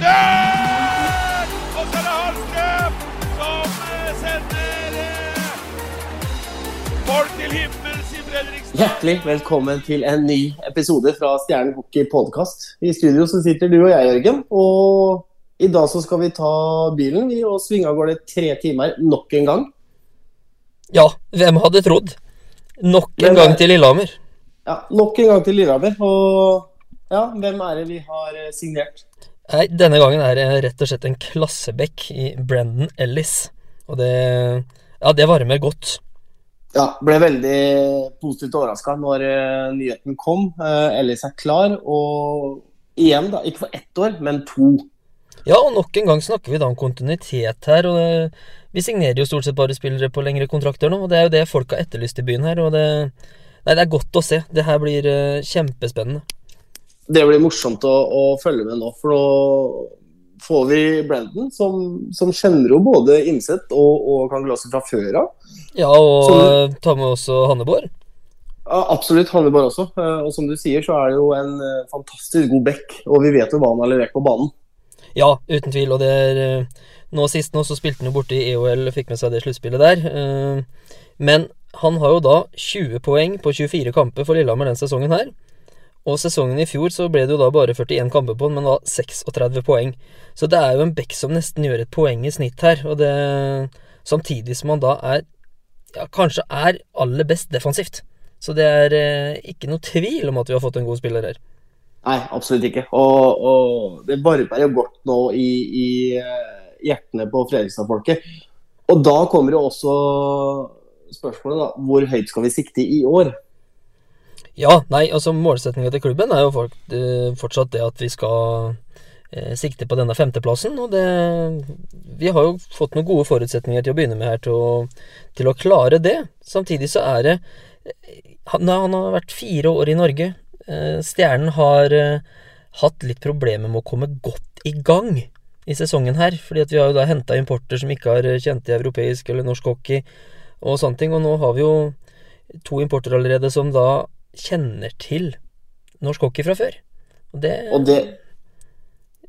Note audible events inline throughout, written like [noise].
retur! Og så er det Hallstrøm som eh, sender eh, folk til himmels i Fredrikstad. Hjertelig velkommen til en ny episode fra Stjernen hockey podcast. I studio så sitter du og jeg, Jørgen. Og i dag så skal vi ta bilen vi, og svinge av gårde tre timer nok en gang. Ja, hvem hadde trodd? Nok en Hvem er- gang til Lillehammer. Ja, Nok en gang til Lillehammer. Og ja, hvem er det vi har eh, signert? Nei, denne gangen er det rett og slett en klassebekk i Brandon Ellis. Og det Ja, det varmer godt. Ja, ble veldig positivt overraska når eh, nyheten kom. Uh, Ellis er klar, og igjen, da, ikke for ett år, men to. Ja, og nok en gang snakker vi da om kontinuitet her. og det, Vi signerer jo stort sett bare spillere på lengre kontrakter nå, og det er jo det folk har etterlyst i byen her. og det, Nei, det er godt å se. Det her blir eh, kjempespennende. Det blir morsomt å, å følge med nå, for nå får vi Brandon, som, som kjenner jo både Innseth og, og Kangelase fra før av. Ja, og eh, ta med også Hanneborg. Ja, absolutt, Hanneborg også. Eh, Og som du sier, så er det jo en eh, fantastisk god back, og vi vet jo hva han har levert på banen. Ja, uten tvil. Og det er eh, Nå sist nå så spilte han jo borte i EOL, fikk med seg det sluttspillet der. Men han har jo da 20 poeng på 24 kamper for Lillehammer den sesongen her. Og sesongen i fjor så ble det jo da bare 41 kamper på han, men da 36 poeng. Så det er jo en back som nesten gjør et poeng i snitt her. Og det Samtidig som han da er ja, kanskje er aller best defensivt. Så det er eh, ikke noe tvil om at vi har fått en god spiller her. Nei, absolutt ikke. Og, og det varmer jo godt nå i, i eh, hjertene på Fredrikstad-folket. Og da kommer jo også spørsmålet, da. Hvor høyt skal vi sikte i år? Ja, nei, altså målsettinga til klubben er jo eh, fortsatt det at vi skal eh, sikte på denne femteplassen. Og det Vi har jo fått noen gode forutsetninger til å begynne med her til å, til å klare det. Samtidig så er det eh, Han, han har vært fire år i Norge. Eh, Stjernen har hatt litt problemer med å komme godt i gang i sesongen her. Fordi at vi har jo da henta importer som ikke har kjent i europeisk eller norsk hockey og sånne ting. Og nå har vi jo to importer allerede som da kjenner til norsk hockey fra før. Og det, Og det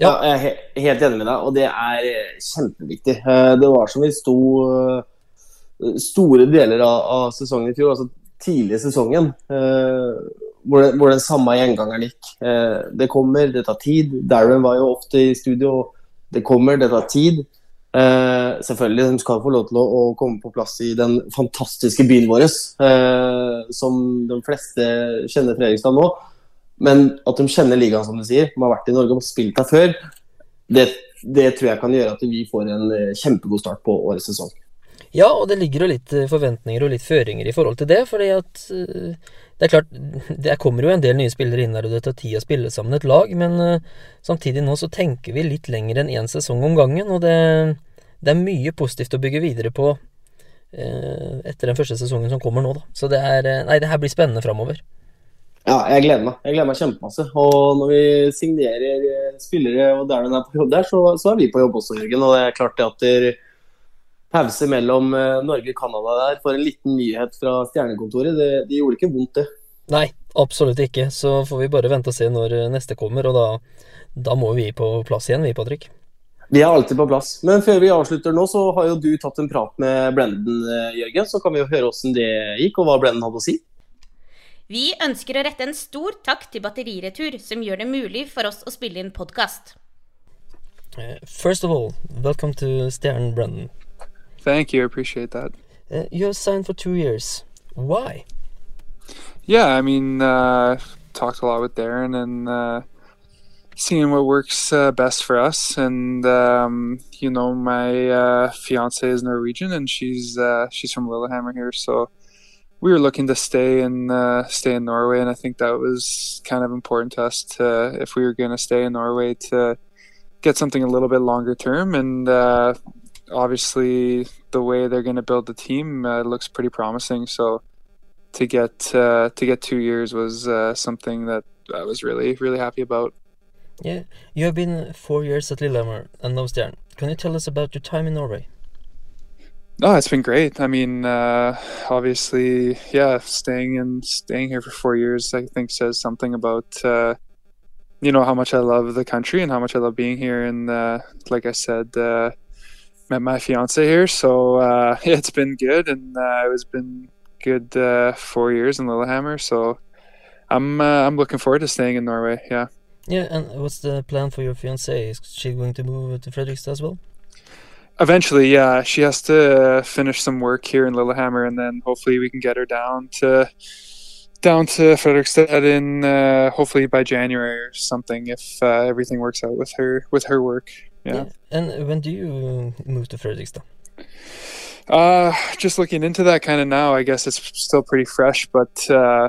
Ja. ja. jeg er helt enig med deg, og det er eh, kjempeviktig. Eh, Det var som vi sto eh, store deler av, sesongen i fjor, altså tidlig i sesongen, hvor, det, hvor den samme gjengangeren gikk. Det kommer, det tar tid. Darren var jo ofte i studio. Det kommer, det tar tid. Eh, selvfølgelig, de skal få lov til å, å komme på plass i den fantastiske byen vår, uh, som de fleste kjenner Fredrikstad nå. Men at de kjenner ligaen, som du sier, de har vært i Norge og spilt her før, det, det tror jeg kan gjøre at vi får en eh, kjempegod start på årets sesong. Ja, og det ligger jo litt eh, forventninger og litt føringer i forhold til det. fordi at eh, det er klart, [laughs] det kommer jo en del nye spillere inn her, og det tar tid å spille sammen et lag. Men eh, samtidig nå så tenker vi litt lenger enn én sesong om gangen. Og det, det er mye positivt å bygge videre på etter den første sesongen som kommer nå, da. Så det er Nei, det her blir spennende framover. Ja, jeg gleder meg. Jeg gleder meg kjempemasse. Og når vi signerer spillere og der den er på jobb der, så, så er vi på jobb også, Jørgen. Og det er klart det at det er pause mellom eh, Norge og Canada der for en liten nyhet fra stjernekontoret, det, de gjorde ikke vondt, det. Nei, absolutt ikke. Så får vi bare vente og se når eh, neste kommer, og da, da må vi på plass igjen, vi, Patrick. Vi er alltid på plass. Men før vi avslutter nå, så har jo du tatt en prat med Blenden, eh, Jørgen. Så kan vi jo høre åssen det gikk, og hva Blenden hadde å si. Vi ønsker å rette en stor takk til Batteriretur, som gjør det mulig for oss å spille inn podkast. First of all, welcome to Stjernen Brandon. Thank you. I appreciate that. Uh, you have signed for two years. Why? Yeah, I mean, uh, talked a lot with Darren and uh, seeing what works uh, best for us. And um, you know, my uh, fiance is Norwegian, and she's uh, she's from Lillehammer here, so we were looking to stay in uh, stay in Norway, and I think that was kind of important to us to if we were going to stay in Norway to get something a little bit longer term and. Obviously, the way they're going to build the team uh, looks pretty promising. So, to get uh, to get two years was uh, something that I was really really happy about. Yeah, you have been four years at Lillehammer and now Stern. Can you tell us about your time in Norway? No, it's been great. I mean, uh, obviously, yeah, staying and staying here for four years, I think says something about uh, you know how much I love the country and how much I love being here. And uh, like I said, uh, met my fiance here, so uh, [laughs] it's been good, and uh, it's been good uh, four years in Lillehammer. So I'm uh, I'm looking forward to staying in Norway. Yeah. Yeah, and what's the plan for your fiance? Is she going to move to Fredrikstad as well? Eventually, yeah, she has to finish some work here in Lillehammer, and then hopefully we can get her down to down to Fredrikstad in uh, hopefully by January or something if uh, everything works out with her with her work. Yeah. yeah. And when do you move to Fredrikstad? Uh, just looking into that kind of now. I guess it's still pretty fresh, but uh,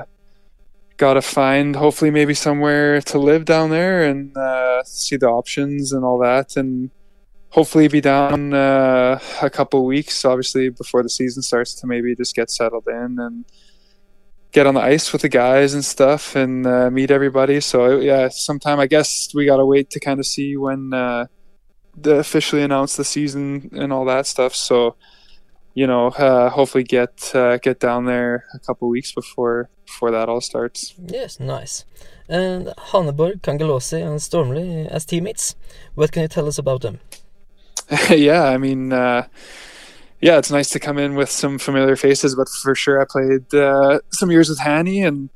gotta find hopefully maybe somewhere to live down there and uh, see the options and all that and hopefully be down uh, a couple weeks, obviously before the season starts, to maybe just get settled in and get on the ice with the guys and stuff and uh, meet everybody. So yeah, sometime I guess we gotta wait to kind of see when officially announce the season and all that stuff. So you know, uh, hopefully get uh, get down there a couple weeks before before that all starts. Yes, nice. And Hanneborg, Cangelosi, and Stormley as teammates. What can you tell us about them? [laughs] yeah, I mean, uh, yeah, it's nice to come in with some familiar faces, but for sure, I played uh, some years with Hanny, and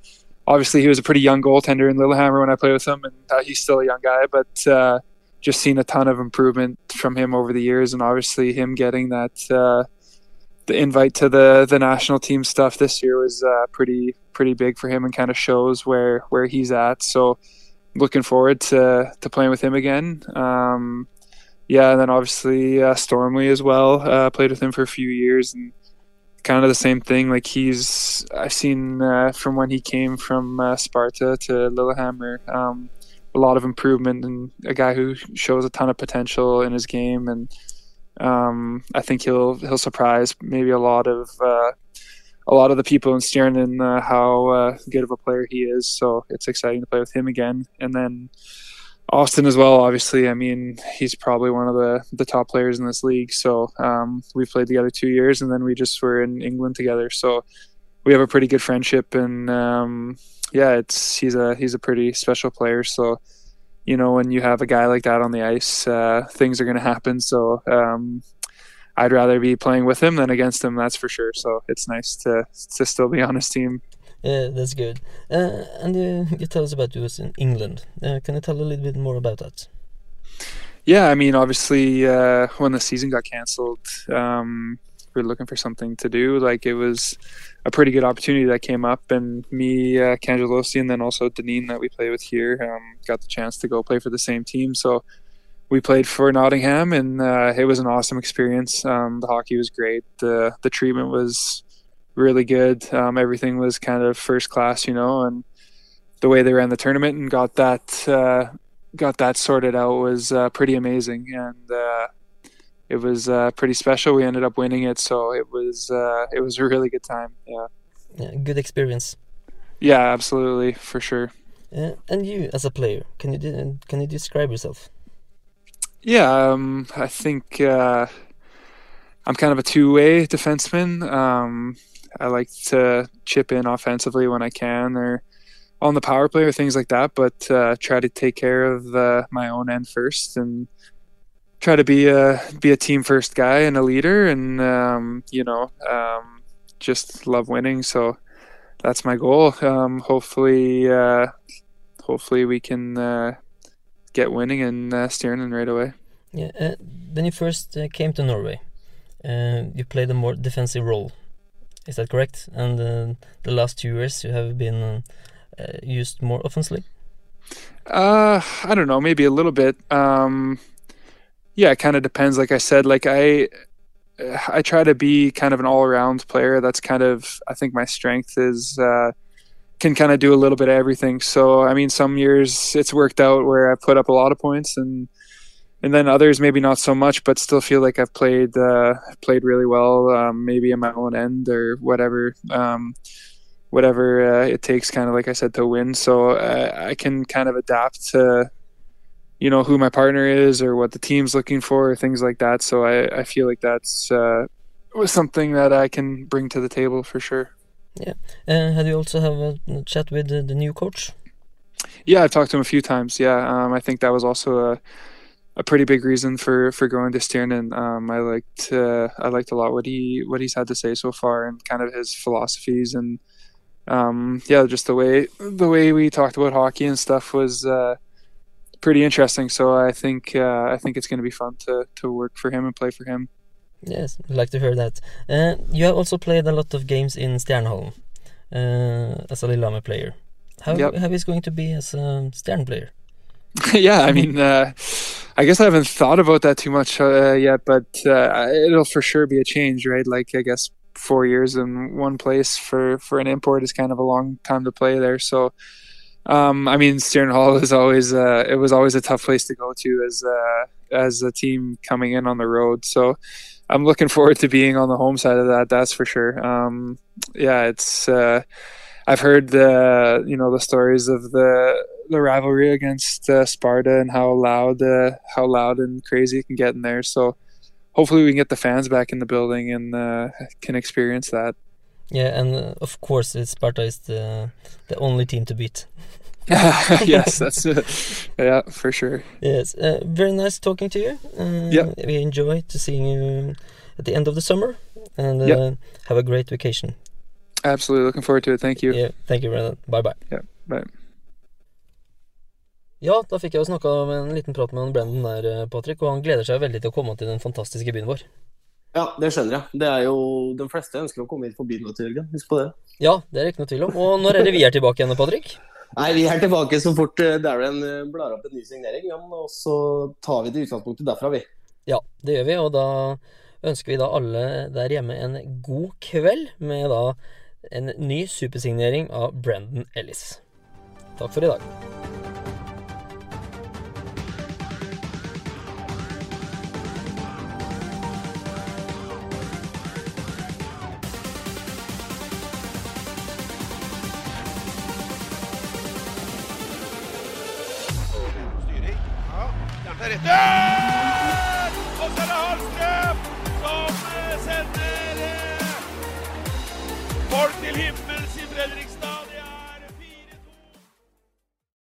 obviously, he was a pretty young goaltender in Lillehammer when I played with him, and uh, he's still a young guy, but uh, just seen a ton of improvement from him over the years, and obviously, him getting that uh, the invite to the the national team stuff this year was uh, pretty pretty big for him, and kind of shows where where he's at. So, looking forward to to playing with him again. Um, yeah, and then obviously uh, Stormley as well. Uh, played with him for a few years, and kind of the same thing. Like he's, I've seen uh, from when he came from uh, Sparta to Lillehammer, um, a lot of improvement, and a guy who shows a ton of potential in his game, and um, I think he'll he'll surprise maybe a lot of uh, a lot of the people in Stjernen uh, how good of a player he is. So it's exciting to play with him again, and then Austin as well. Obviously, I mean he's probably one of the the top players in this league. So um, we played together two years, and then we just were in England together. So we have a pretty good friendship, and um, yeah, it's he's a he's a pretty special player. So you know when you have a guy like that on the ice, uh, things are going to happen. So um, I'd rather be playing with him than against him. That's for sure. So it's nice to to still be on his team. Yeah, that's good. Uh, and uh, you tell us about you in England. Uh, can you tell a little bit more about that? Yeah, I mean, obviously, uh, when the season got cancelled, um, we were looking for something to do. Like it was a pretty good opportunity that came up, and me, uh, Cangelosi, and then also Deneen that we play with here, um, got the chance to go play for the same team. So we played for Nottingham, and uh, it was an awesome experience. Um, the hockey was great. The the treatment was really good. Um, everything was kind of first class, you know, and the way they ran the tournament and got that uh, got that sorted out was uh, pretty amazing, and uh, it was uh, pretty special. We ended up winning it, so it was uh, it was a really good time. Yeah. Yeah, good experience. Yeah, absolutely, for sure. Uh, and you, as a player, can you can you describe yourself? Yeah, um, I think I'm kind of a two-way defenseman. Um, I like to chip in offensively when I can or on the power play or things like that, but uh, try to take care of uh, my own end first and try to be a be a team first guy and a leader and um, you know um, just love winning. So that's my goal. Um, hopefully, uh, hopefully we can uh, get winning and uh, steering right away. Yeah. Uh, when you first came to Norway, you played a more defensive role. Is that correct? And uh, the last two years you have been uh, used more offensively. Uh, I don't know, maybe a little bit. Um, yeah, it kind of depends. Like I said, like I, I try to be kind of an all-around player. That's kind of I think my strength is uh, can kind of do a little bit of everything. So I mean, some years it's worked out where I put up a lot of points, and and then others maybe not so much, but still feel like I've played uh, played really well, um, maybe in my own end or whatever, um, whatever uh, it takes, kind of like I said, to win. So uh, I can kind of adapt to, you know, who my partner is or what the team's looking for, or things like that. So I, I feel like that's uh, something that I can bring to the table for sure. Yeah, and had you also have a chat with the, the new coach? Yeah, I've talked to him a few times. Yeah, um, I think that was also a a pretty big reason for for going to Stjernen. Um, I liked uh, I liked a lot what he what he's had to say so far and kind of his philosophies and um, yeah, just the way the way we talked about hockey and stuff was uh, pretty interesting. So I think uh, I think it's going to be fun to to work for him and play for him. Yes, I'd like to hear that. Uh, you have also played a lot of games in Stjernehallen uh, as a Lillehammer player. How Yep. how is going to be as a Stjern player? [laughs] yeah, I mean, uh, I guess I haven't thought about that too much uh, yet, but uh, it'll for sure be a change, right? Like, I guess four years in one place for for an import is kind of a long time to play there. So, um, I mean, Stearn Hall is always uh, it was always a tough place to go to as uh, as a team coming in on the road. So, I'm looking forward to being on the home side of that. That's for sure. Um, yeah, it's. Uh, I've heard the you know the stories of the the rivalry against uh, Sparta and how loud uh, how loud and crazy it can get in there. So hopefully we can get the fans back in the building and uh, can experience that. Yeah, and uh, of course, Sparta is the the only team to beat. [laughs] [laughs] yes, that's uh, yeah for sure. Yes, uh, very nice talking to you. Uh, Yeah. we enjoy to seeing you at the end of the summer, and uh, yep. have a great vacation. Absolutely looking forward to it. Thank you. Yeah, thank you, Brennan. Bye bye. Bye. Ja, da fikk jeg jo snakka med en liten prat med Brendan der, eh, Patrick, og han gleder seg veldig til å komme til den fantastiske byen vår. Ja, det skjønner jeg. Det er jo De fleste ønsker å komme hit forbi nå til helgen. Husk på det. Ja, det er det ikke noe tvil om. Og når er det vi er tilbake igjen, Patrick? Nei, vi er tilbake så fort eh, Darren eh, blar opp en ny signering. Ja, men og så tar vi det utgangspunktet derfra, vi. Ja, det gjør vi, og da ønsker vi da alle der hjemme en god kveld med da en ny supersignering av Brendan Ellis. Takk for i dag. der! Og så er det Hallstrøm som sender eh, folk til himmelen!